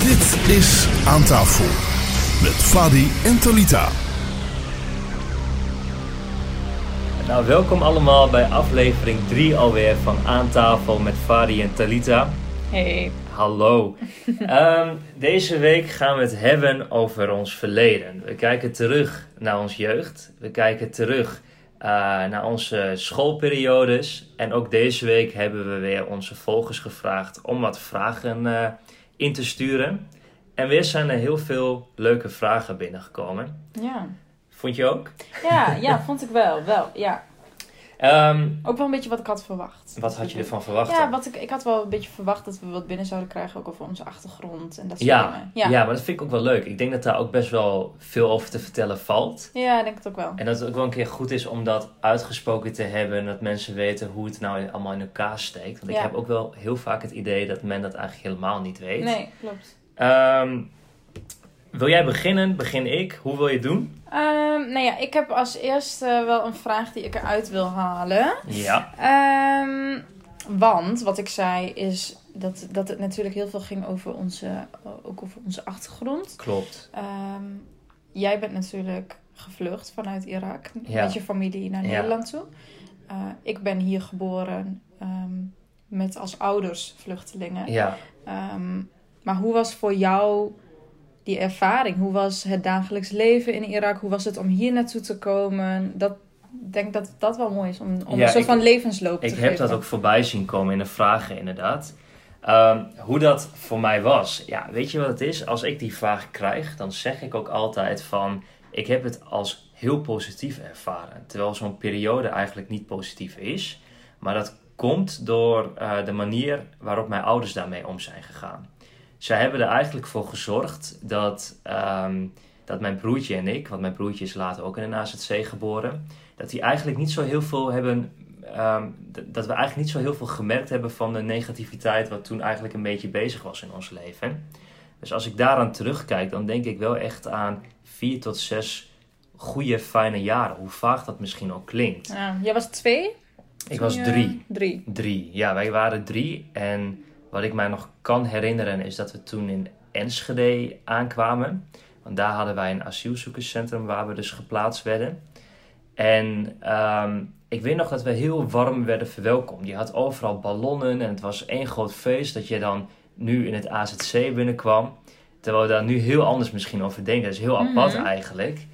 Dit is Aan tafel met Fadi en Talita. Nou, welkom allemaal bij aflevering 3 alweer van Aan tafel met Fadi en Talita. Hey. Hallo. Ehm, deze week gaan we het hebben over ons verleden. We kijken terug naar ons jeugd. We kijken terug uh, naar onze schoolperiodes. En ook deze week hebben we weer onze volgers gevraagd om wat vragen uh, in te sturen. En weer zijn er heel veel leuke vragen binnengekomen. Ja. Vond je ook? Ja, ja vond ik wel. wel ja. Um, ook wel een beetje wat ik had verwacht. Wat had je ervan verwacht? Ja, wat ik, ik had wel een beetje verwacht dat we wat binnen zouden krijgen, ook over onze achtergrond en dat soort ja, dingen. Ja. ja, maar dat vind ik ook wel leuk. Ik denk dat daar ook best wel veel over te vertellen valt. Ja, ik denk het ook wel. En dat het ook wel een keer goed is om dat uitgesproken te hebben. En dat mensen weten hoe het nou allemaal in elkaar steekt. Want ik heb ook wel heel vaak het idee dat men dat eigenlijk helemaal niet weet. Nee, klopt. Ehm, wil jij beginnen? Begin ik? Hoe wil je het doen? Ehm, nou ja, ik heb als eerste wel een vraag die ik eruit wil halen. Ja. Ehm, want wat ik zei is dat, dat het natuurlijk heel veel ging over onze, ook over onze achtergrond. Klopt. Ehm, jij bent natuurlijk gevlucht vanuit Irak Ja. met je familie naar Ja. Nederland toe. Eh, ik ben hier geboren met als ouders vluchtelingen. Ja. Maar hoe was voor jou die ervaring? Hoe was het dagelijks leven in Irak? Hoe was het om hier naartoe te komen? Dat, ik denk dat dat wel mooi is om, om Ja, een soort ik- van levensloop te Ik geven. heb dat ook voorbij zien komen in de vragen, inderdaad. Ehm, hoe dat voor mij was. Ja, weet je wat het is? Als ik die vraag krijg, dan zeg ik ook altijd van... Ik heb het als heel positief ervaren. Terwijl zo'n periode eigenlijk niet positief is. Maar dat komt door eh, de manier waarop mijn ouders daarmee om zijn gegaan. Zij hebben er eigenlijk voor gezorgd dat, ehm, dat mijn broertje en ik... Want mijn broertje is later ook in een AZC geboren... Dat die eigenlijk niet zo heel veel hebben Ehm, dat we eigenlijk niet zo heel veel gemerkt hebben van de negativiteit wat toen eigenlijk een beetje bezig was in ons leven. Dus als ik daaraan terugkijk, dan denk ik wel echt aan vier tot zes goede, fijne jaren. Hoe vaag dat misschien ook klinkt. Ja, jij was twee? Ik was drie. Drie. Drie, ja, wij waren drie. En wat ik mij nog kan herinneren is dat we toen in Enschede aankwamen. Want daar hadden wij een asielzoekerscentrum waar we dus geplaatst werden. En ehm, ik weet nog dat we heel warm werden verwelkomd. Je had overal ballonnen en het was één groot feest dat je dan nu in het AZC binnenkwam. Terwijl we daar nu heel anders misschien over denken. Dat is heel apart Mhm. eigenlijk.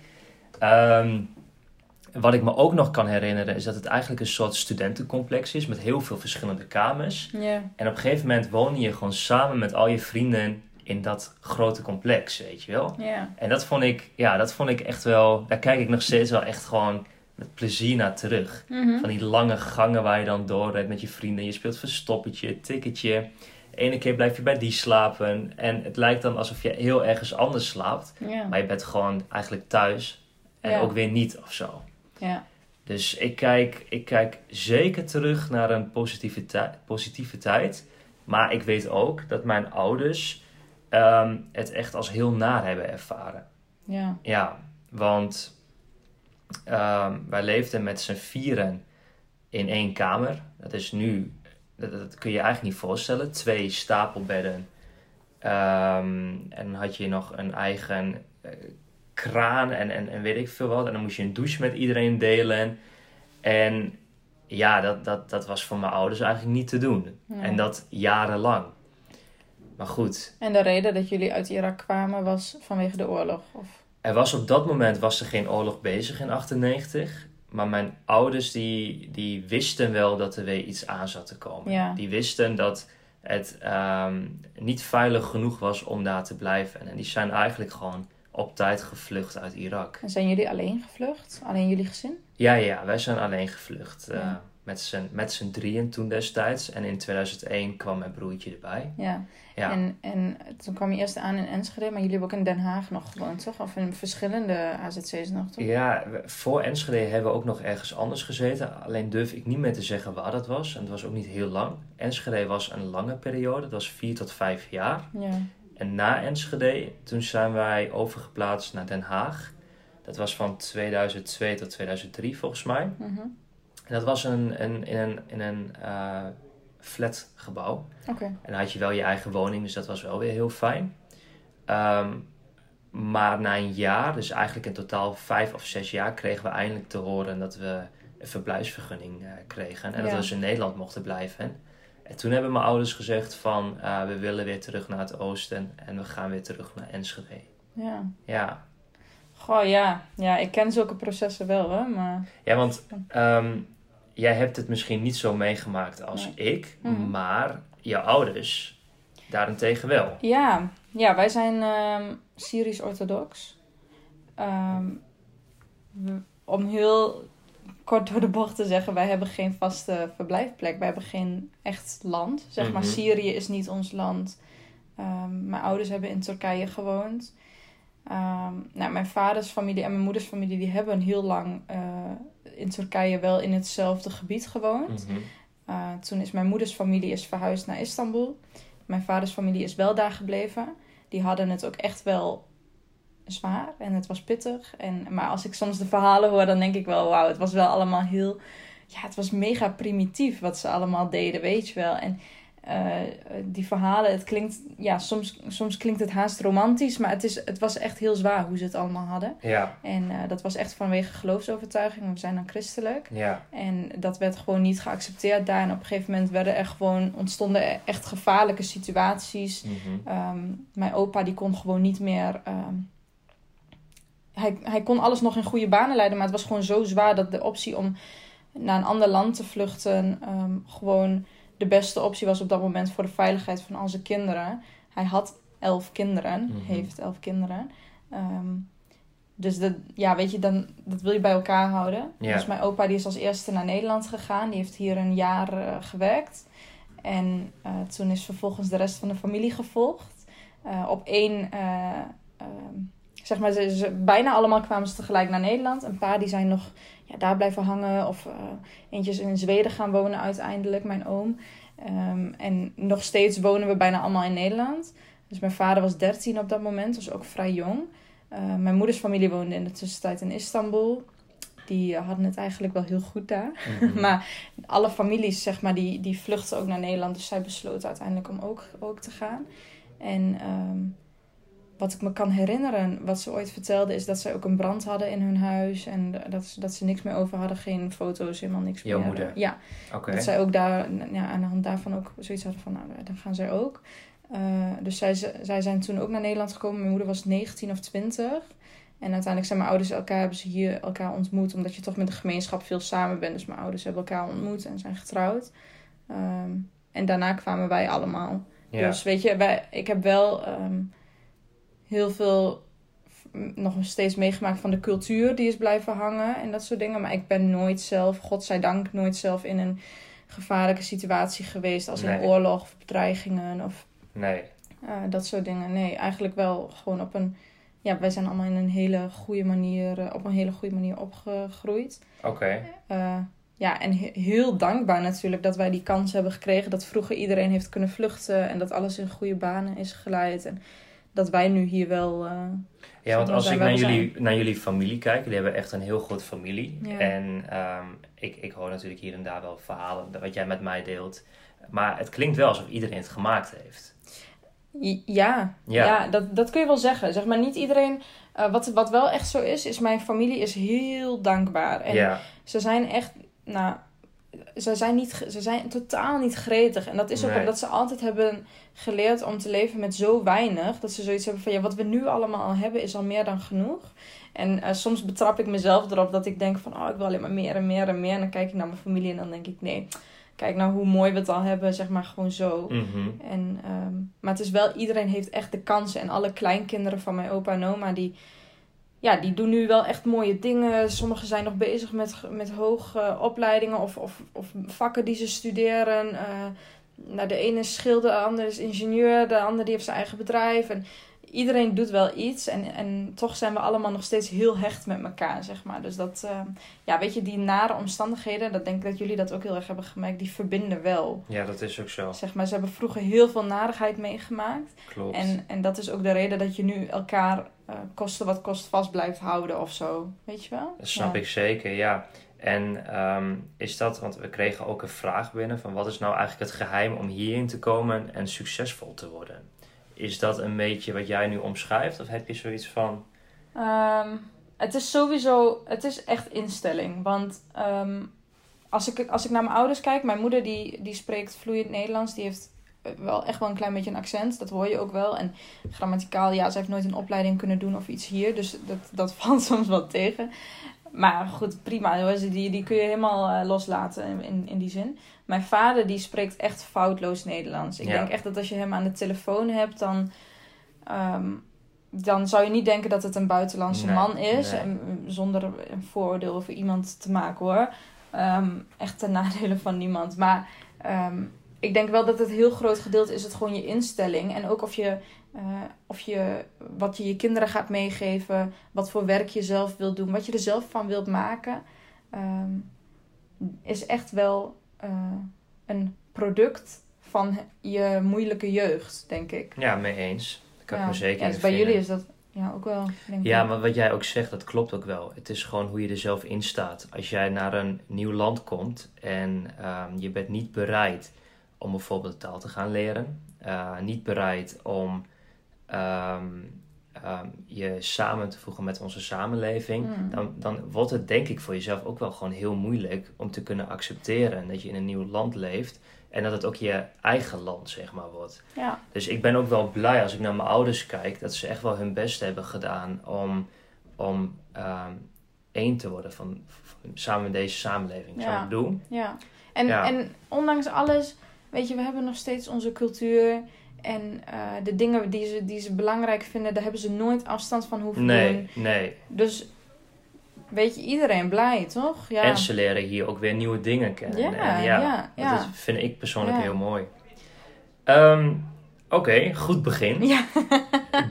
Wat ik me ook nog kan herinneren is dat het eigenlijk een soort studentencomplex is met heel veel verschillende kamers. En op een gegeven moment woon je gewoon samen met al je vrienden in dat grote complex, weet je wel. En dat vond ik, ja, dat vond ik echt wel, daar kijk ik nog steeds wel echt gewoon met plezier naar terug. Mhm. Van die lange gangen waar je dan doorrijdt met je vrienden. Je speelt verstoppertje, tikketje. De ene keer blijf je bij die slapen. En het lijkt dan alsof je heel ergens anders slaapt. Maar je bent gewoon eigenlijk thuis. En ook weer niet of zo. Ja. Dus ik kijk, ik kijk zeker terug naar een positieve, tij- positieve tijd. Maar ik weet ook dat mijn ouders ehm, het echt als heel naar hebben ervaren. Ja. Ja, want ehm, wij leefden met z'n vieren in één kamer. Dat is nu, dat, dat kun je je eigenlijk niet voorstellen. Twee stapelbedden. Ehm, en dan had je nog een eigen eh, kraan en, en, en weet ik veel wat. En dan moest je een douche met iedereen delen. En ja, dat, dat, dat was voor mijn ouders eigenlijk niet te doen. En dat jarenlang. Maar goed, En de reden dat jullie uit Irak kwamen was vanwege de oorlog? Of... Er was op dat moment was er geen oorlog bezig in 98. Maar mijn ouders die, die wisten wel dat er weer iets aan zat te komen. Ja. Die wisten dat het ehm, niet veilig genoeg was om daar te blijven. En die zijn eigenlijk gewoon op tijd gevlucht uit Irak. En zijn jullie alleen gevlucht? Alleen jullie gezin? Ja, ja, wij zijn alleen gevlucht. eh, met z'n met z'n drieën toen destijds. En in 2001 kwam mijn broertje erbij. Ja. Ja. En, en toen kwam je eerst aan in Enschede, maar jullie hebben ook in Den Haag nog gewoond, toch? Of in verschillende AZC's nog, toch? Ja, voor Enschede hebben we ook nog ergens anders gezeten. Alleen durf ik niet meer te zeggen waar dat was. En het was ook niet heel lang. Enschede was een lange periode. Dat was vier tot vijf jaar. Ja. En na Enschede, toen zijn wij overgeplaatst naar Den Haag. Dat was van 2002 tot 2003 volgens mij. Mhm. En dat was een, een, in een, in een eh, flatgebouw. Oké. En dan had je wel je eigen woning, dus dat was wel weer heel fijn. Ehm, maar na een jaar, dus eigenlijk in totaal vijf of zes jaar, kregen we eindelijk te horen dat we een verblijfsvergunning eh, kregen. En dat we dus in Nederland mochten blijven. En toen hebben mijn ouders gezegd van, eh, we willen weer terug naar het oosten en we gaan weer terug naar Enschede. Ja. Ja, Goh, ja. Ja, ik ken zulke processen wel, hè. Maar ja want ehm, jij hebt het misschien niet zo meegemaakt als ik, Mhm. maar je ouders daarentegen wel. ja, ja wij zijn ehm, Syrisch-orthodox. Ehm, om heel kort door de bocht te zeggen, wij hebben geen vaste verblijfplek. Wij hebben geen echt land. Zeg maar, Mhm. Syrië is niet ons land. Ehm, mijn ouders hebben in Turkije gewoond. Ehm, nou, mijn vaders familie en mijn moeders familie die hebben heel lang eh, in Turkije wel in hetzelfde gebied gewoond. Mhm. Uh, toen is mijn moeders familie is verhuisd naar Istanbul. Mijn vaders familie is wel daar gebleven. Die hadden het ook echt wel zwaar en het was pittig. En, maar als ik soms de verhalen hoor, dan denk ik wel, wauw, het was wel allemaal heel... Ja, het was mega primitief wat ze allemaal deden, weet je wel. En eh, die verhalen, het klinkt, ja, soms, soms klinkt het haast romantisch, maar het, is, het was echt heel zwaar hoe ze het allemaal hadden. Ja, En eh, dat was echt vanwege geloofsovertuiging, we zijn dan christelijk. ja, En dat werd gewoon niet geaccepteerd daar. En op een gegeven moment werden er gewoon, ontstonden er echt gevaarlijke situaties. mhm. Ehm, mijn opa die kon gewoon niet meer. ehm, hij, hij kon alles nog in goede banen leiden, maar het was gewoon zo zwaar dat de optie om naar een ander land te vluchten ehm, gewoon de beste optie was op dat moment voor de veiligheid van al zijn kinderen. Hij had elf kinderen, Mhm. heeft elf kinderen. Ehm, dus dat, ja, weet je, dan, dat wil je bij elkaar houden. Dus mijn opa die is als eerste naar Nederland gegaan. Die heeft hier een jaar eh, gewerkt. En eh, toen is vervolgens de rest van de familie gevolgd. Eh, op één, eh, ehm, zeg maar, ze, ze- bijna allemaal kwamen ze tegelijk naar Nederland. Een paar die zijn nog ja, daar blijven hangen. Of eh eentje is in Zweden gaan wonen uiteindelijk, mijn oom. Ehm, en nog steeds wonen we bijna allemaal in Nederland. Dus mijn vader was 13 op dat moment, dus ook vrij jong. Eh, mijn moeders familie woonde in de tussentijd in Istanbul. Die eh, hadden het eigenlijk wel heel goed daar. Mhm. Maar alle families, zeg maar, die, die vluchten ook naar Nederland. Dus zij besloten uiteindelijk om ook, ook te gaan. En ehm, wat ik me kan herinneren, wat ze ooit vertelde, is dat zij ook een brand hadden in hun huis. En dat, ze- dat ze niks meer over hadden. Geen foto's, helemaal niks Jouw meer. moeder? Ja, Oké. dat zij ook daar ja, aan de hand daarvan ook zoiets hadden van, nou, dan gaan zij ook. Eh, dus zij, zij zijn toen ook naar Nederland gekomen. Mijn moeder was 19 of 20. En uiteindelijk zijn mijn ouders elkaar, hebben ze hier elkaar ontmoet. Omdat je toch met de gemeenschap veel samen bent. Dus mijn ouders hebben elkaar ontmoet en zijn getrouwd. Ehm, en daarna kwamen wij allemaal. Ja. Dus weet je, wij, ik heb wel ehm, heel veel f- nog steeds meegemaakt van de cultuur die is blijven hangen en dat soort dingen. Maar ik ben nooit zelf, godzijdank, nooit zelf in een gevaarlijke situatie geweest. Als in oorlog of bedreigingen of Nee. eh, dat soort dingen. Nee, eigenlijk wel gewoon op een... Ja, wij zijn allemaal in een hele goede manier, eh, op een hele goede manier opgegroeid. Oké. Eh, ja, en he- heel dankbaar natuurlijk dat wij die kans hebben gekregen. Dat vroeger iedereen heeft kunnen vluchten en dat alles in goede banen is geleid. En dat wij nu hier wel. eh, Ja, want als ik naar jullie, naar jullie familie kijk, jullie hebben echt een heel groot familie. Ja. En ehm, ik, ik hoor natuurlijk hier en daar wel verhalen, wat jij met mij deelt. Maar het klinkt wel alsof iedereen het gemaakt heeft. Ja, Ja. ja. dat, dat kun je wel zeggen. Zeg maar niet iedereen. eh, wat, wat wel echt zo is, is mijn familie is heel dankbaar. En ja, ze zijn echt. Nou, ze zijn, niet, ze zijn totaal niet gretig. En dat is ook Nee. omdat ze altijd hebben geleerd om te leven met zo weinig. Dat ze zoiets hebben van ja, wat we nu allemaal al hebben is al meer dan genoeg. En eh, soms betrap ik mezelf erop dat ik denk van oh, ik wil alleen maar meer en meer en meer. En dan kijk ik naar mijn familie en dan denk ik nee, kijk nou hoe mooi we het al hebben, zeg maar gewoon zo. mhm. En, ehm, maar het is wel, iedereen heeft echt de kansen. En alle kleinkinderen van mijn opa en oma, die, ja, die doen nu wel echt mooie dingen. Sommigen zijn nog bezig met, met hoge opleidingen of, of, of vakken die ze studeren. Nou, de ene is schilder, de andere is ingenieur, de andere die heeft zijn eigen bedrijf. En iedereen doet wel iets. En, en toch zijn we allemaal nog steeds heel hecht met elkaar, zeg maar. Dus dat, eh, ja, weet je, die nare omstandigheden, dat denk ik dat jullie dat ook heel erg hebben gemerkt, die verbinden wel. ja, dat is ook zo. Zeg maar, ze hebben vroeger heel veel narigheid meegemaakt. Klopt. En, en dat is ook de reden dat je nu elkaar eh, kosten wat kost vast blijft houden of zo. Weet je wel? Dat snap Ja. ik zeker, ja. En ehm, is dat, want we kregen ook een vraag binnen van wat is nou eigenlijk het geheim om hierin te komen en succesvol te worden? Is dat een beetje wat jij nu omschrijft? Of heb je zoiets van... Ehm, het is sowieso, het is echt instelling. Want ehm, als, ik, als ik naar mijn ouders kijk, mijn moeder die, die spreekt vloeiend Nederlands. Die heeft eh, wel echt wel een klein beetje een accent, dat hoor je ook wel. En grammaticaal, ja, ze heeft nooit een opleiding kunnen doen of iets hier. Dus dat, dat valt soms wel tegen. Maar goed, prima. Die, die kun je helemaal eh, loslaten in, in die zin. Mijn vader die spreekt echt foutloos Nederlands. Ik Ja. denk echt dat als je hem aan de telefoon hebt, dan, ehm, dan zou je niet denken dat het een buitenlandse Nee, man is. nee. En, zonder een vooroordeel over iemand te maken hoor. Ehm, echt ten nadele van niemand. Maar ehm, ik denk wel dat het heel groot gedeelte is het gewoon je instelling. En ook of je, eh, of je wat je je kinderen gaat meegeven, wat voor werk je zelf wilt doen, wat je er zelf van wilt maken, ehm, is echt wel eh, een product van je moeilijke jeugd, denk ik. Ja, mee eens. Kan ik ja. me zeker ja, dus bij vinden. jullie is dat ja, ook wel, denk Ja, ik. maar wat jij ook zegt, dat klopt ook wel. Het is gewoon hoe je er zelf in staat. Als jij naar een nieuw land komt en ehm, je bent niet bereid om bijvoorbeeld de taal te gaan leren, eh, niet bereid om ehm, ehm, je samen te voegen met onze samenleving, Mm. dan, dan wordt het denk ik voor jezelf ook wel gewoon heel moeilijk om te kunnen accepteren dat je in een nieuw land leeft en dat het ook je eigen land, zeg maar, wordt. Ja, Dus ik ben ook wel blij als ik naar mijn ouders kijk, dat ze echt wel hun best hebben gedaan om, om ehm, één te worden van, van- samen met deze samenleving. Zo Ja. ik bedoel? Ja. En, Ja. en ondanks alles, weet je, we hebben nog steeds onze cultuur. En eh, de dingen die ze, die ze belangrijk vinden, daar hebben ze nooit afstand van hoeven doen. Nee, nee. Dus weet je, iedereen blij, toch? Ja. En ze leren hier ook weer nieuwe dingen kennen. Ja, en ja, ja. Dat vind ik persoonlijk Ja. heel mooi. Ehm, Oké, goed begin. Ja,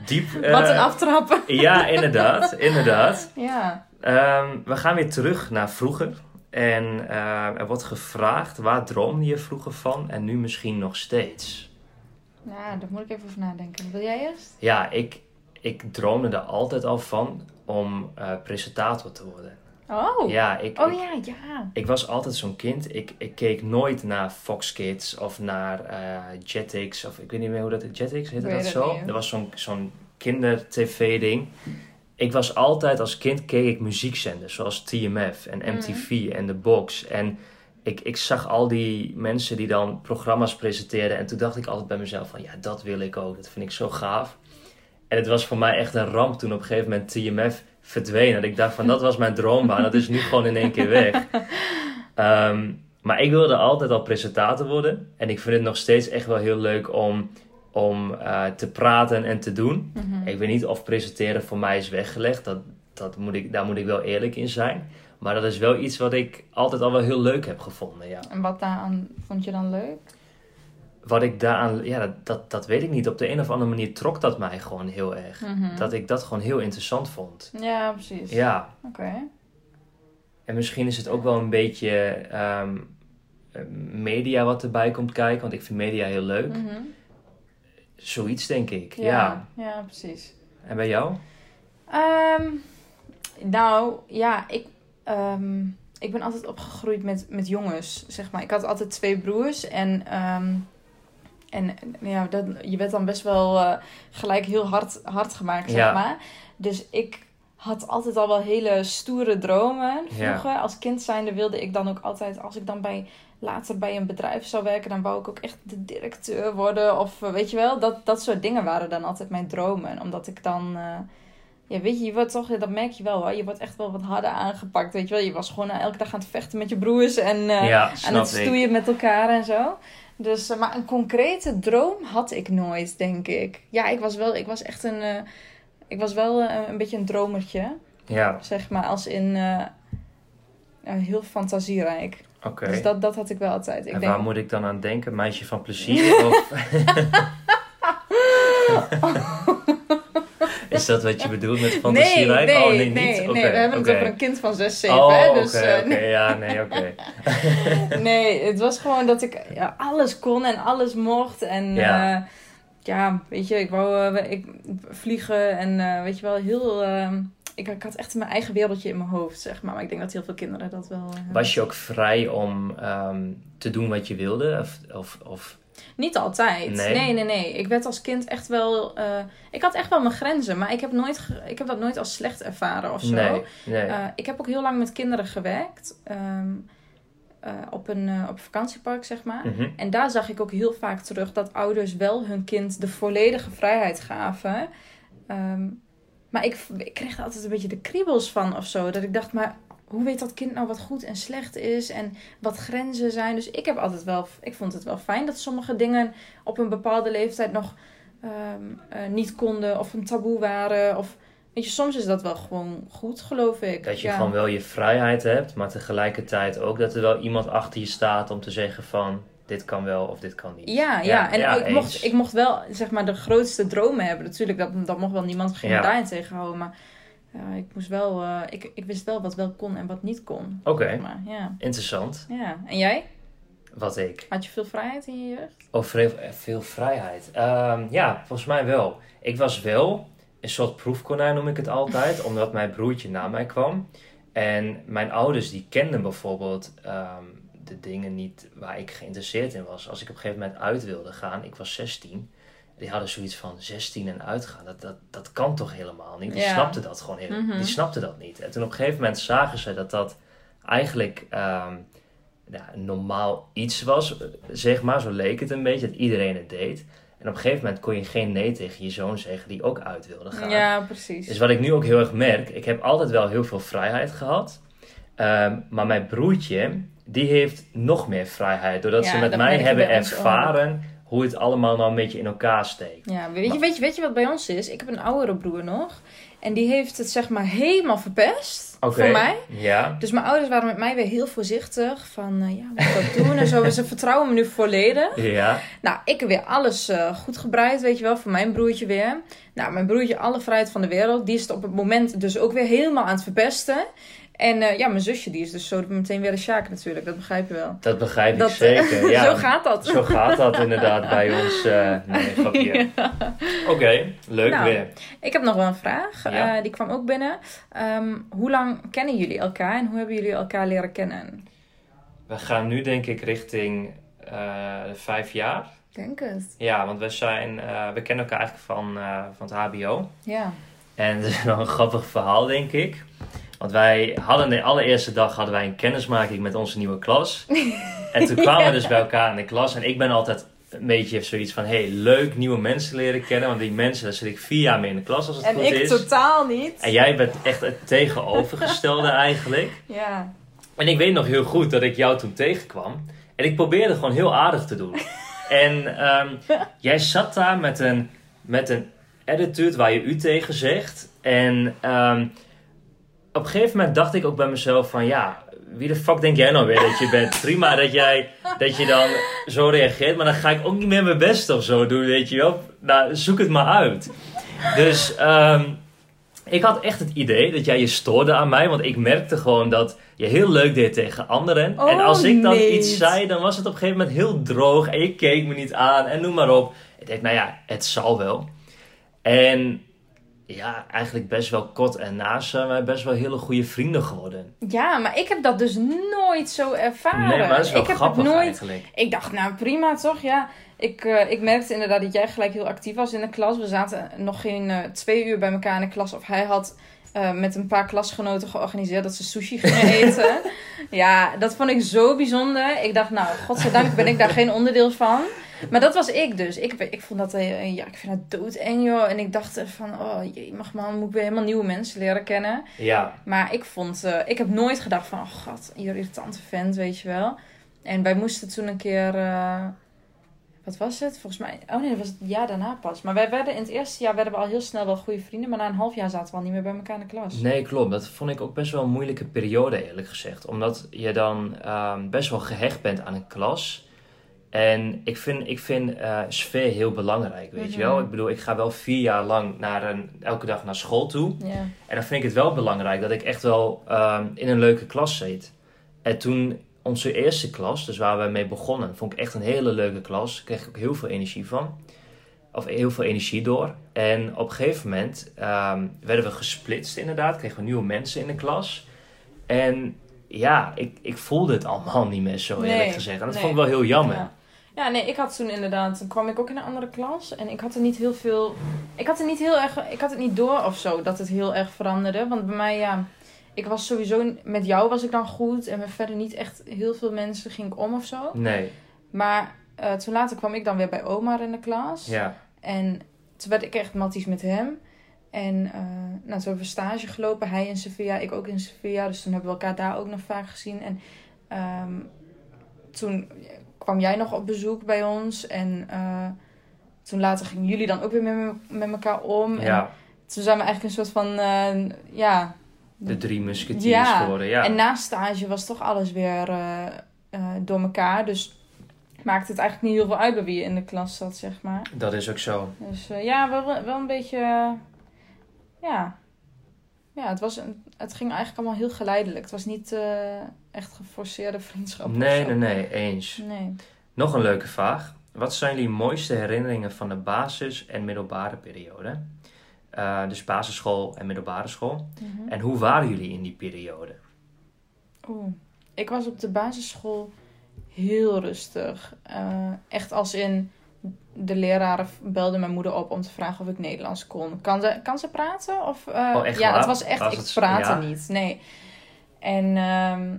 Diep. wat eh, een aftrappen. Ja, inderdaad, inderdaad. Ja. Ehm, we gaan weer terug naar vroeger. En eh, er wordt gevraagd, waar droomde je vroeger van en nu misschien nog steeds? Ja, daar moet ik even over nadenken. Wil jij eerst? Ja, ik, ik droomde er altijd al van om eh, presentator te worden. Oh, Ja, ik, oh ik, ja, ja. ik was altijd zo'n kind. Ik, ik keek nooit naar Fox Kids of naar eh, Jetix. Of ik weet niet meer hoe dat Jetix heette dat het zo. niet. Er was zo'n zo'n kinder-tv-ding. Ik was altijd, als kind keek ik muziekzenders zoals TMF en MTV en The Box. En ik, ik zag al die mensen die dan programma's presenteerden. En toen dacht ik altijd bij mezelf van, ja, dat wil ik ook. Dat vind ik zo gaaf. En het was voor mij echt een ramp toen op een gegeven moment TMF verdween. En ik dacht van, dat was mijn droombaan. Dat is nu gewoon in één keer weg. Ehm, maar ik wilde altijd al presentator worden. En ik vind het nog steeds echt wel heel leuk om, om eh, te praten en te doen. Mhm. Ik weet niet of presenteren voor mij is weggelegd. Dat, dat moet ik, daar moet ik wel eerlijk in zijn. Maar dat is wel iets wat ik altijd al wel heel leuk heb gevonden. Ja. En wat daaraan vond je dan leuk? Wat ik daaraan, ja, dat, dat, dat weet ik niet. Op de een of andere manier trok dat mij gewoon heel erg. Mhm. Dat ik dat gewoon heel interessant vond. Ja, precies. Ja, Oké. en misschien is het ook wel een beetje ehm, eh, media wat erbij komt kijken. Want ik vind media heel leuk. Mhm. Zoiets denk ik, ja. ja. Ja, precies. En bij jou? Ehm, nou, ja, ik, ehm, ik ben altijd opgegroeid met, met jongens, zeg maar. Ik had altijd twee broers en, ehm, en ja, dat, je werd dan best wel eh, gelijk heel hard, hard gemaakt, zeg Ja. maar. Dus ik had altijd al wel hele stoere dromen vroeger. Als kind zijnde wilde ik dan ook altijd, als ik dan bij later bij een bedrijf zou werken, dan wou ik ook echt de directeur worden. Of eh, weet je wel, dat, dat soort dingen waren dan altijd mijn dromen. Omdat ik dan, eh, ja weet je, je wordt toch, dat merk je wel hoor. Je wordt echt wel wat harder aangepakt, weet je wel. Je was gewoon eh, elke dag aan het vechten met je broers en eh, ja, aan het ik. stoeien met elkaar en zo. Dus, eh, maar een concrete droom had ik nooit, denk ik. Ja, ik was wel, ik was echt een, eh, ik was wel een beetje een dromertje, Ja, zeg maar, als in heel fantasierijk. oké. Dus dat, dat had ik wel altijd. Ik en denk, waar moet ik dan aan denken? Meisje van plezier? of... is dat wat je bedoelt met nee, fantasierijk? nee, oh, nee, nee, niet? nee. We hebben het over een kind van 6, 7, Oh, hè? Dus, oké. eh, Ja, nee, oké. nee, het was gewoon dat ik ja, alles kon en alles mocht. En Ja. ja, ja weet je, ik wou eh, ik, vliegen en eh, weet je wel, heel... eh, ik, ik had echt mijn eigen wereldje in mijn hoofd, zeg maar. Maar ik denk dat heel veel kinderen dat wel... eh. Was je ook vrij om ehm, te doen wat je wilde? Of, of, of Niet altijd. Nee? Nee, nee, nee. Ik werd als kind echt wel... eh, ik had echt wel mijn grenzen, maar ik heb, nooit ik heb dat nooit als slecht ervaren of zo. Nee, nee. Eh, ik heb ook heel lang met kinderen gewerkt. ehm, eh, op, een, op een vakantiepark, zeg maar. Mhm. En daar zag ik ook heel vaak terug dat ouders wel hun kind de volledige vrijheid gaven. Ehm, maar ik, ik kreeg er altijd een beetje de kriebels van of zo. Dat ik dacht, maar hoe weet dat kind nou wat goed en slecht is en wat grenzen zijn? Dus ik heb altijd wel, ik vond het wel fijn dat sommige dingen op een bepaalde leeftijd nog ehm, eh, niet konden of een taboe waren. Of weet je, soms is dat wel gewoon goed, geloof ik. Dat je Ja. gewoon wel je vrijheid hebt, maar tegelijkertijd ook dat er wel iemand achter je staat om te zeggen van dit kan wel of dit kan niet. Ja, ja. en ik, eens. mocht, ik mocht wel zeg maar de grootste dromen hebben. Natuurlijk, dat, dat mocht wel niemand geen Ja. daarin tegenhouden. Maar ja, ik moest wel, eh, ik, ik wist wel wat wel kon en wat niet kon. Oké, Maar ja, interessant. ja. En jij? Wat ik. Had je veel vrijheid in je jeugd? Oh, veel, veel vrijheid. Ehm, ja, volgens mij wel. Ik was wel een soort proefkonijn, noem ik het altijd, omdat mijn broertje na mij kwam. En mijn ouders die kenden bijvoorbeeld ehm, de dingen niet waar ik geïnteresseerd in was. Als ik op een gegeven moment uit wilde gaan, ik was 16. Die hadden zoiets van 16 en uitgaan. Dat, dat, dat kan toch helemaal niet? Die Ja. snapten dat gewoon helemaal Mhm. Die snapten dat niet. En toen op een gegeven moment zagen ze dat dat eigenlijk ehm, ja, normaal iets was, eh, zeg maar. Zo leek het een beetje, dat iedereen het deed. En op een gegeven moment kon je geen nee tegen je zoon zeggen die ook uit wilde gaan. Ja, precies. Dus wat ik nu ook heel erg merk, ik heb altijd wel heel veel vrijheid gehad. Ehm, maar mijn broertje, die heeft nog meer vrijheid. Doordat Ja, ze met mij hebben ervaren hoe het allemaal nou een beetje in elkaar steekt. Ja, weet je, weet, je, weet je wat bij ons is? Ik heb een oudere broer nog. En die heeft het zeg maar helemaal verpest. Voor mij. Ja. Dus mijn ouders waren met mij weer heel voorzichtig. Van, eh, ja, moet ik dat doen en zo. Ze vertrouwen me nu volledig. Ja. Nou, ik heb weer alles eh, goed gebreid, weet je wel, voor mijn broertje weer. Nou, mijn broertje, alle vrijheid van de wereld. Die is het op het moment dus ook weer helemaal aan het verpesten. En eh, ja, mijn zusje, die is dus zo meteen weer de Sjaak natuurlijk. Dat begrijp je wel. Dat begrijp ik Dat, zeker. Ja. zo gaat dat. Zo gaat dat inderdaad bij ons. eh nee, grapje. Oké, leuk Nou, weer. Ik heb nog wel een vraag. Ja. eh, die kwam ook binnen. Ehm, hoe lang kennen jullie elkaar en hoe hebben jullie elkaar leren kennen? We gaan nu denk ik richting eh, vijf jaar. Denk het. Ja, want we zijn, eh, we kennen elkaar eigenlijk van, eh, van het HBO. Ja. En het is wel een grappig verhaal, denk ik. Want wij hadden de allereerste dag hadden wij een kennismaking met onze nieuwe klas. En toen kwamen we dus bij elkaar in de klas. En ik ben altijd een beetje zoiets van, hey, leuk nieuwe mensen leren kennen. Want die mensen, daar zit ik vier jaar mee in de klas als het En goed ik is. totaal niet. En jij bent echt het tegenovergestelde eigenlijk. Ja. En ik weet nog heel goed dat ik jou toen tegenkwam. En ik probeerde gewoon heel aardig te doen. En ehm, jij zat daar met een, met een attitude waar je u tegen zegt. En ehm, op een gegeven moment dacht ik ook bij mezelf van... Ja, wie de fuck denk jij nou weer dat je bent? Prima dat, jij, dat je dan zo reageert. Maar dan ga ik ook niet meer mijn best of zo doen, weet je wel. Nou, zoek het maar uit. Dus... ehm, ik had echt het idee dat jij je stoorde aan mij, want ik merkte gewoon dat je heel leuk deed tegen anderen. Oh, en als ik dan nee. iets zei, dan was het op een gegeven moment heel droog en je keek me niet aan en noem maar op. Ik denk, nou ja, het zal wel. En ja, eigenlijk best wel kort en na zijn wij best wel hele goede vrienden geworden. Ja, maar ik heb dat dus nooit zo ervaren. Nee, maar dat is wel ik heb grappig het nooit. eigenlijk. Ik dacht, nou prima toch? Ja, ik, eh, ik merkte inderdaad dat jij gelijk heel actief was in de klas. We zaten nog geen eh, twee uur bij elkaar in de klas. Of hij had eh, met een paar klasgenoten georganiseerd dat ze sushi gingen eten. ja, dat vond ik zo bijzonder. Ik dacht, nou, godzijdank ben ik daar geen onderdeel van. Maar dat was ik dus. Ik, ik vond dat, eh, ja, ik vind dat doodeng joh. En ik dacht van, oh jee, mag man, moet ik weer helemaal nieuwe mensen leren kennen. Ja, Maar ik vond, eh, ik heb nooit gedacht van, oh god, hier irritante vent, weet je wel. En wij moesten toen een keer, wat was het? Volgens mij, oh nee, dat was het jaar daarna pas. Maar wij werden in het eerste jaar werden we al heel snel wel goede vrienden. Maar na een half jaar zaten we al niet meer bij elkaar in de klas. nee, klopt. Dat vond ik ook best wel een moeilijke periode, eerlijk gezegd. Omdat je dan ehm, best wel gehecht bent aan een klas. En ik vind, ik vind eh, sfeer heel belangrijk, weet je wel. Mhm. Ik bedoel, ik ga wel vier jaar lang naar een, elke dag naar school toe. Ja. En dan vind ik het wel belangrijk dat ik echt wel ehm, in een leuke klas zit. En toen onze eerste klas, dus waar we mee begonnen, vond ik echt een hele leuke klas. Kreeg ik ook heel veel energie van. Of heel veel energie door. En op een gegeven moment ehm, werden we gesplitst inderdaad. Kregen we nieuwe mensen in de klas. En ja, ik, ik voelde het allemaal niet meer zo eerlijk Nee, gezegd. En dat nee. vond ik wel heel jammer. Ja. Ja, nee, ik had toen inderdaad, toen kwam ik ook in een andere klas en ik had er niet heel veel, ik had er niet heel erg, ik had het niet door of zo dat het heel erg veranderde, want bij mij ja, ik was sowieso met jou was ik dan goed en met verder niet echt heel veel mensen ging ik om of zo. Nee, Maar eh, toen later kwam ik dan weer bij Omar in de klas ja. en toen werd ik echt matties met hem. En eh, nou, toen hebben we stage gelopen. Hij in Sevilla, ik ook in Sevilla. Dus toen hebben we elkaar daar ook nog vaak gezien. En ehm, toen kwam jij nog op bezoek bij ons. En eh, toen later gingen jullie dan ook weer met, me- met elkaar om. En ja. toen zijn we eigenlijk een soort van, ja... De drie musketiers Ja, geworden, ja. En na stage was toch alles weer eh, eh, door elkaar. Dus maakte het eigenlijk niet heel veel uit bij wie je in de klas zat, zeg maar. Dat is ook zo. Dus eh, ja, wel, wel een beetje. ja. Ja, het, was een, het ging eigenlijk allemaal heel geleidelijk. Het was niet echt geforceerde vriendschap. Nee, nee, nee, eens. Nee. Nog een leuke vraag. Wat zijn jullie mooiste herinneringen van de basis- en middelbare periode? Eh, dus basisschool en middelbare school. Mhm. En hoe waren jullie in die periode? Oeh. Ik was op de basisschool heel rustig. Eh, echt als in. De leraren belden mijn moeder op om te vragen of ik Nederlands kon. Kan ze, kan ze praten? Of, Oh, echt ja, waar? het was echt, Was ik het- praatte ja? niet. Nee. En ehm,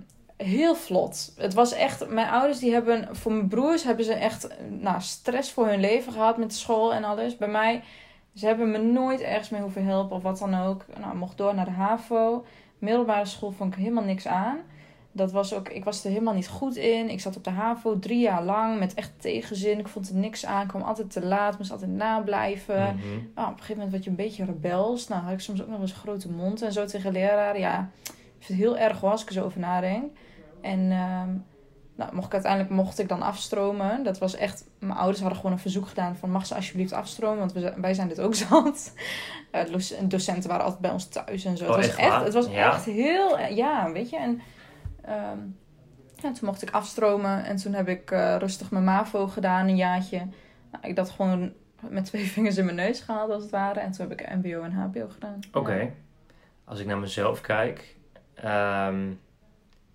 heel vlot. Het was echt, mijn ouders die hebben, voor mijn broers hebben ze echt nou, stress voor hun leven gehad met school en alles. Bij mij, ze hebben me nooit ergens mee hoeven helpen of wat dan ook. Nou, mocht door naar de HAVO. Middelbare school vond ik helemaal niks aan. Dat was ook, ik was er helemaal niet goed in. Ik zat op de HAVO drie jaar lang met echt tegenzin. Ik vond er niks aan. Ik kwam altijd te laat, moest altijd nablijven. Nou, op een gegeven moment werd je een beetje rebels. Nou, had ik soms ook nog eens een grote mond en zo tegen leraren. Ja, ik vind het heel erg hoor, als ik er zo over nadenk. En ehm, nou, mocht ik uiteindelijk mocht ik dan afstromen. Dat was echt... Mijn ouders hadden gewoon een verzoek gedaan van... mag ze alsjeblieft afstromen, want we, wij zijn dit ook zat. Eh, doc- docenten waren altijd bij ons thuis en zo. Oh, het was echt het was Ja? echt heel... Ja, weet je. En ehm, ja, toen mocht ik afstromen. En toen heb ik eh, rustig mijn MAVO gedaan, een jaartje. Nou, ik dat gewoon met twee vingers in mijn neus gehaald, als het ware. En toen heb ik MBO en HBO gedaan. Oké. Ja. Als ik naar mezelf kijk, ehm,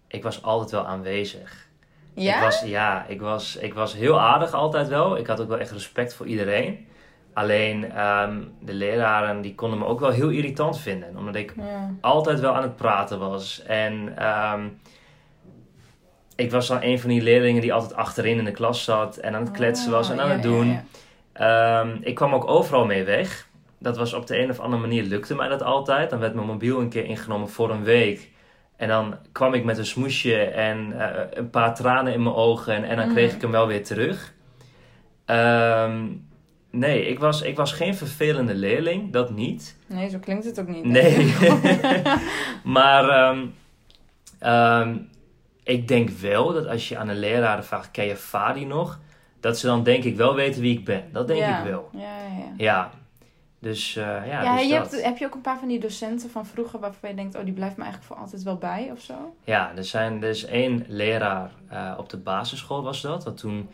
ik was altijd wel aanwezig. Ja? Ik was, ja, ik was, ik was heel aardig altijd wel. Ik had ook wel echt respect voor iedereen. Alleen ehm, de leraren die konden me ook wel heel irritant vinden. Omdat ik Ja. altijd wel aan het praten was. En ehm, ik was dan een van die leerlingen die altijd achterin in de klas zat. En aan het kletsen was en Ah, aan ja, het doen. ja. Ehm, ik kwam ook overal mee weg. Dat was op de een of andere manier lukte mij dat altijd. Dan werd mijn mobiel een keer ingenomen voor een week. En dan kwam ik met een smoesje en eh, een paar tranen in mijn ogen. En, en dan kreeg Mhm. ik hem wel weer terug. Ehm, nee, ik was, ik was geen vervelende leerling. Dat niet. Nee, zo klinkt het ook niet. Nee. maar ehm, ehm, ik denk wel dat als je aan een leraar vraagt, ken je Fadi nog? Dat ze dan denk ik wel weten wie ik ben. Dat denk Ja. ik wel. Ja, ja, ja. Ja. Dus eh, ja, Ja, dus je dat. hebt, heb je ook een paar van die docenten van vroeger waarvan je denkt, oh, die blijft me eigenlijk voor altijd wel bij of zo? Ja, er, zijn, er is één leraar eh, op de basisschool was dat. Want toen,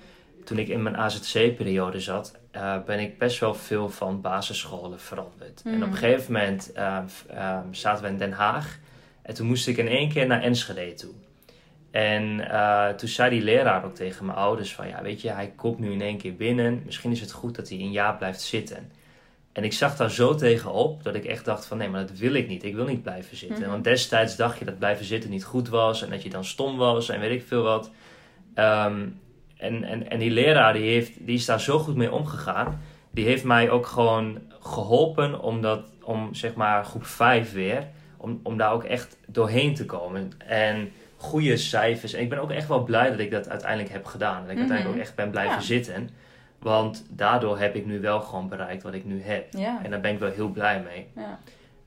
toen ik in mijn AZC-periode zat, eh, ben ik best wel veel van basisscholen veranderd. En Mhm. op een gegeven moment eh, f- eh, zaten we in Den Haag. En toen moest ik in één keer naar Enschede toe. En toen zei die leraar ook tegen mijn ouders van... Ja, weet je, hij komt nu in één keer binnen. Misschien is het goed dat hij een jaar blijft zitten. En ik zag daar zo tegenop dat ik echt dacht van... Nee, maar dat wil ik niet. Ik wil niet blijven zitten. Mhm. Want destijds dacht je dat blijven zitten niet goed was. En dat je dan stom was en weet ik veel wat. Ehm, en, en, en die leraar die, heeft, die is daar zo goed mee omgegaan. Die heeft mij ook gewoon geholpen om, dat, om zeg maar groep 5 weer... Om, om daar ook echt doorheen te komen. En goede cijfers. En ik ben ook echt wel blij dat ik dat uiteindelijk heb gedaan. Dat ik Mhm. uiteindelijk ook echt ben blijven Ja. zitten. Want daardoor heb ik nu wel gewoon bereikt wat ik nu heb. Ja. En daar ben ik wel heel blij mee. Ja,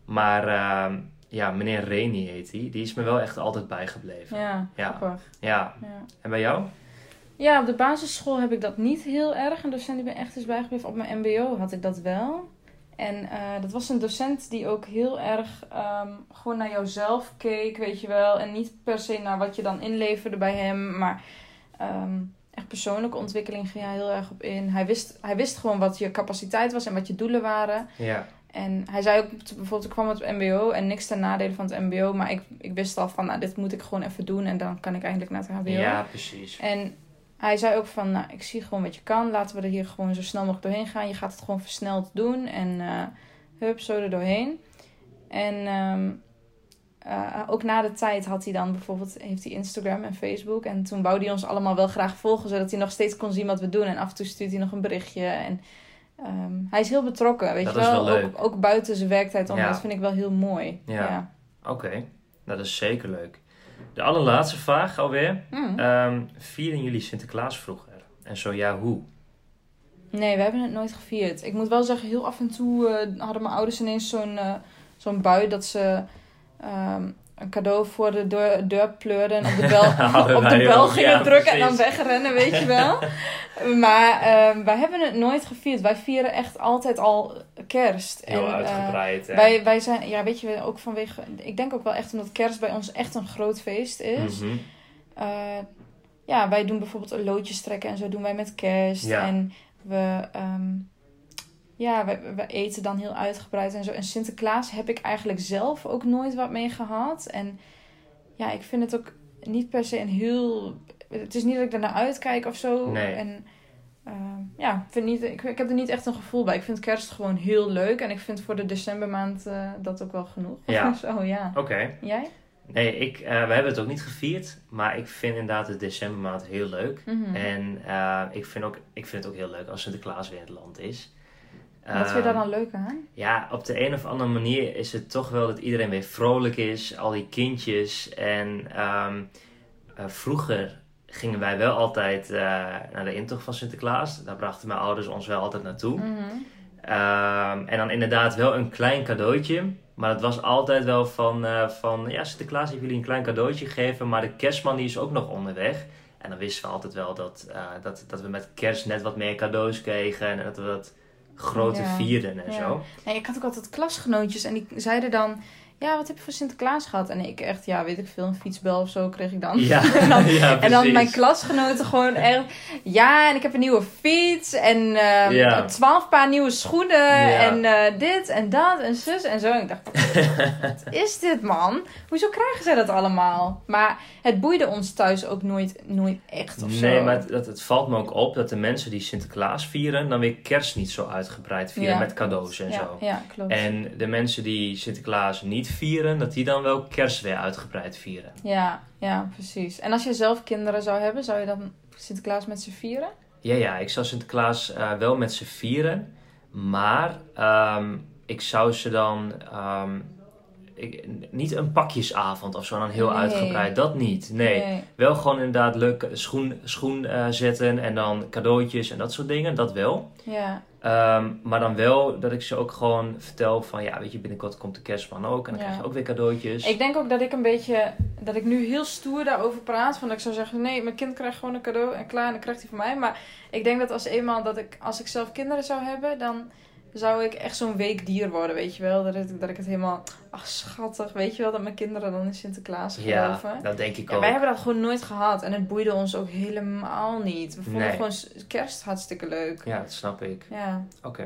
Maar ehm, ja, meneer Reni heet hij. Die is me wel echt altijd bijgebleven. ja, Ja. grappig. Ja. En bij jou? ja, op de basisschool heb ik dat niet heel erg. Een docent die me echt is bijgebleven. Op mijn mbo had ik dat wel. En eh, dat was een docent die ook heel erg ehm, gewoon naar jouzelf keek, weet je wel. En niet per se naar wat je dan inleverde bij hem, maar ehm, echt persoonlijke ontwikkeling ging hij heel erg op in. Hij wist, hij wist gewoon wat je capaciteit was en wat je doelen waren. Ja. En hij zei ook, bijvoorbeeld, ik kwam op het mbo en niks ten nadele van het mbo. Maar ik, ik wist al van, nou, dit moet ik gewoon even doen en dan kan ik eindelijk naar het hbo. Ja, precies. En hij zei ook van, nou, ik zie gewoon wat je kan. Laten we er hier gewoon zo snel mogelijk doorheen gaan. Je gaat het gewoon versneld doen. En eh hup, zo er doorheen. En ehm, eh, ook na de tijd had hij dan bijvoorbeeld heeft hij Instagram en Facebook. En toen wou hij ons allemaal wel graag volgen, zodat hij nog steeds kon zien wat we doen. En af en toe stuurt hij nog een berichtje. En ehm, hij is heel betrokken, weet Dat je is wel. Ook, ook buiten zijn werktijd om. Ja. Dat vind ik wel heel mooi. Ja. ja. Oké, nou, dat is zeker leuk. De allerlaatste vraag alweer. Mm. Vieren jullie Sinterklaas vroeger? En zo ja, hoe? Nee, we hebben het nooit gevierd. Ik moet wel zeggen, heel af en toe eh, hadden mijn ouders ineens zo'n eh, zo'n bui dat ze ehm, een cadeau voor de deur, deur pleurden en op de bel, op de bel ook, gingen ja, drukken en dan wegrennen, weet je wel. maar ehm, wij hebben het nooit gevierd. Wij vieren echt altijd al kerst. Heel En, eh, uitgebreid. wij, wij zijn, ja, weet je, ook vanwege, ik denk ook wel echt omdat kerst bij ons echt een groot feest is. Mhm. Eh, ja, wij doen bijvoorbeeld een loodjes trekken en zo doen wij met kerst. Ja. En we, ehm, ja, we, we eten dan heel uitgebreid en zo. En Sinterklaas heb ik eigenlijk zelf ook nooit wat mee gehad. En ja, ik vind het ook niet per se een heel... Het is niet dat ik er naar uitkijk of zo. Nee. En ehm, ja, ik, vind niet, ik, ik heb er niet echt een gevoel bij. Ik vind kerst gewoon heel leuk. En ik vind voor de decembermaand eh, dat ook wel genoeg. Ja. zo, ja. Oké. Jij? Nee, ik, eh, we hebben het ook niet gevierd. Maar ik vind inderdaad de decembermaand heel leuk. Mhm. En ik, vind ook, ik vind het ook heel leuk als Sinterklaas weer in het land is. Wat vind je daar Ehm, dan leuk aan? Ja, op de een of andere manier is het toch wel dat iedereen weer vrolijk is. Al die kindjes. En ehm, eh, vroeger gingen wij wel altijd eh, naar de intocht van Sinterklaas. Daar brachten mijn ouders ons wel altijd naartoe. Mhm. Ehm, en dan inderdaad wel een klein cadeautje. Maar het was altijd wel van, eh, van ja, Sinterklaas heeft jullie een klein cadeautje gegeven. Maar de kerstman die is ook nog onderweg. En dan wisten we altijd wel dat, dat, dat we met kerst net wat meer cadeaus kregen. En dat we dat groter Ja. vierden en zo. Nee, ik had ook altijd klasgenootjes en die zeiden dan... Ja, wat heb je voor Sinterklaas gehad? En ik echt, ja, weet ik veel, een fietsbel of zo kreeg ik dan. Ja, en, dan ja, en dan mijn klasgenoten gewoon echt... Ja, en ik heb een nieuwe fiets en ehm, Ja. twaalf paar nieuwe schoenen en eh, dit en dat en zus en zo. En ik dacht, wat is dit man? Hoezo krijgen zij dat allemaal? Maar het boeide ons thuis ook nooit, nooit echt of zo. Nee, maar het, dat, het valt me ook op dat de mensen die Sinterklaas vieren, dan weer kerst niet zo uitgebreid vieren met cadeaus en zo. Ja, klopt. En de mensen die Sinterklaas niet vieren, dat die dan wel kerst weer uitgebreid vieren. Ja, ja, precies. En als je zelf kinderen zou hebben, zou je dan Sinterklaas met ze vieren? Ja, ja, ik zou Sinterklaas eh, wel met ze vieren, maar ehm, ik zou ze dan ehm, ik, niet een pakjesavond of zo dan heel Nee. uitgebreid, dat niet. Nee, wel gewoon inderdaad leuk schoen, schoen eh, zetten en dan cadeautjes en dat soort dingen, dat wel. Ja, Ehm, maar dan wel dat ik ze ook gewoon vertel van, ja, weet je, binnenkort komt de kerstman ook en dan Ja. krijg je ook weer cadeautjes. ik denk ook dat ik een beetje, dat ik nu heel stoer daarover praat. Van dat ik zou zeggen, nee, mijn kind krijgt gewoon een cadeau en klaar, en dan krijgt hij van mij. Maar ik denk dat als eenmaal, dat ik, als ik zelf kinderen zou hebben, dan zou ik echt zo'n weekdier worden, weet je wel. Dat ik, dat ik het helemaal, ach schattig, weet je wel, dat mijn kinderen dan in Sinterklaas ja, geloven. dat denk ik Ja, ook. wij hebben dat gewoon nooit gehad en het boeide ons ook helemaal niet. We vonden Nee. gewoon kerst hartstikke leuk. Ja, dat snap ik. Ja, Oké.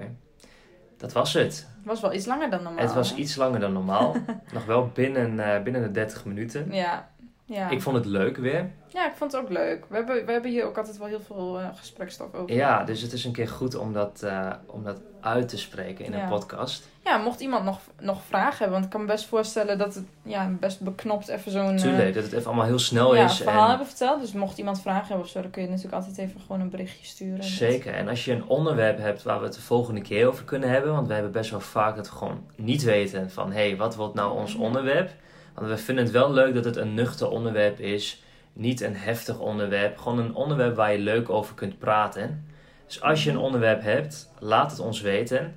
Dat was het. het was wel iets langer dan normaal. het was hè? iets langer dan normaal. Nog wel binnen, eh, binnen de 30 minuten. Ja, ja. Ik vond het leuk weer. ja, ik vond het ook leuk. We hebben, we hebben hier ook altijd wel heel veel eh gesprekstof over. Ja, dus het is een keer goed om dat, eh, om dat uit te spreken in Ja. een podcast. Ja, mocht iemand nog, nog vragen hebben, want ik kan me best voorstellen dat het ja, best beknopt even zo'n eh, Tuurlijk, dat het even allemaal heel snel ja, is. verhaal en- hebben verteld. Dus mocht iemand vragen hebben of zo, dan kun je natuurlijk altijd even gewoon een berichtje sturen. Zeker. En als je een onderwerp hebt waar we het de volgende keer over kunnen hebben. Want we hebben best wel vaak dat we gewoon niet weten van... Hé, hey, wat wordt nou ons Mhm. onderwerp? Want we vinden het wel leuk dat het een nuchter onderwerp is. Niet een heftig onderwerp. Gewoon een onderwerp waar je leuk over kunt praten. Dus als je een onderwerp hebt, laat het ons weten.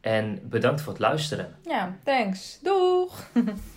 En bedankt voor het luisteren. Ja, thanks. Doeg!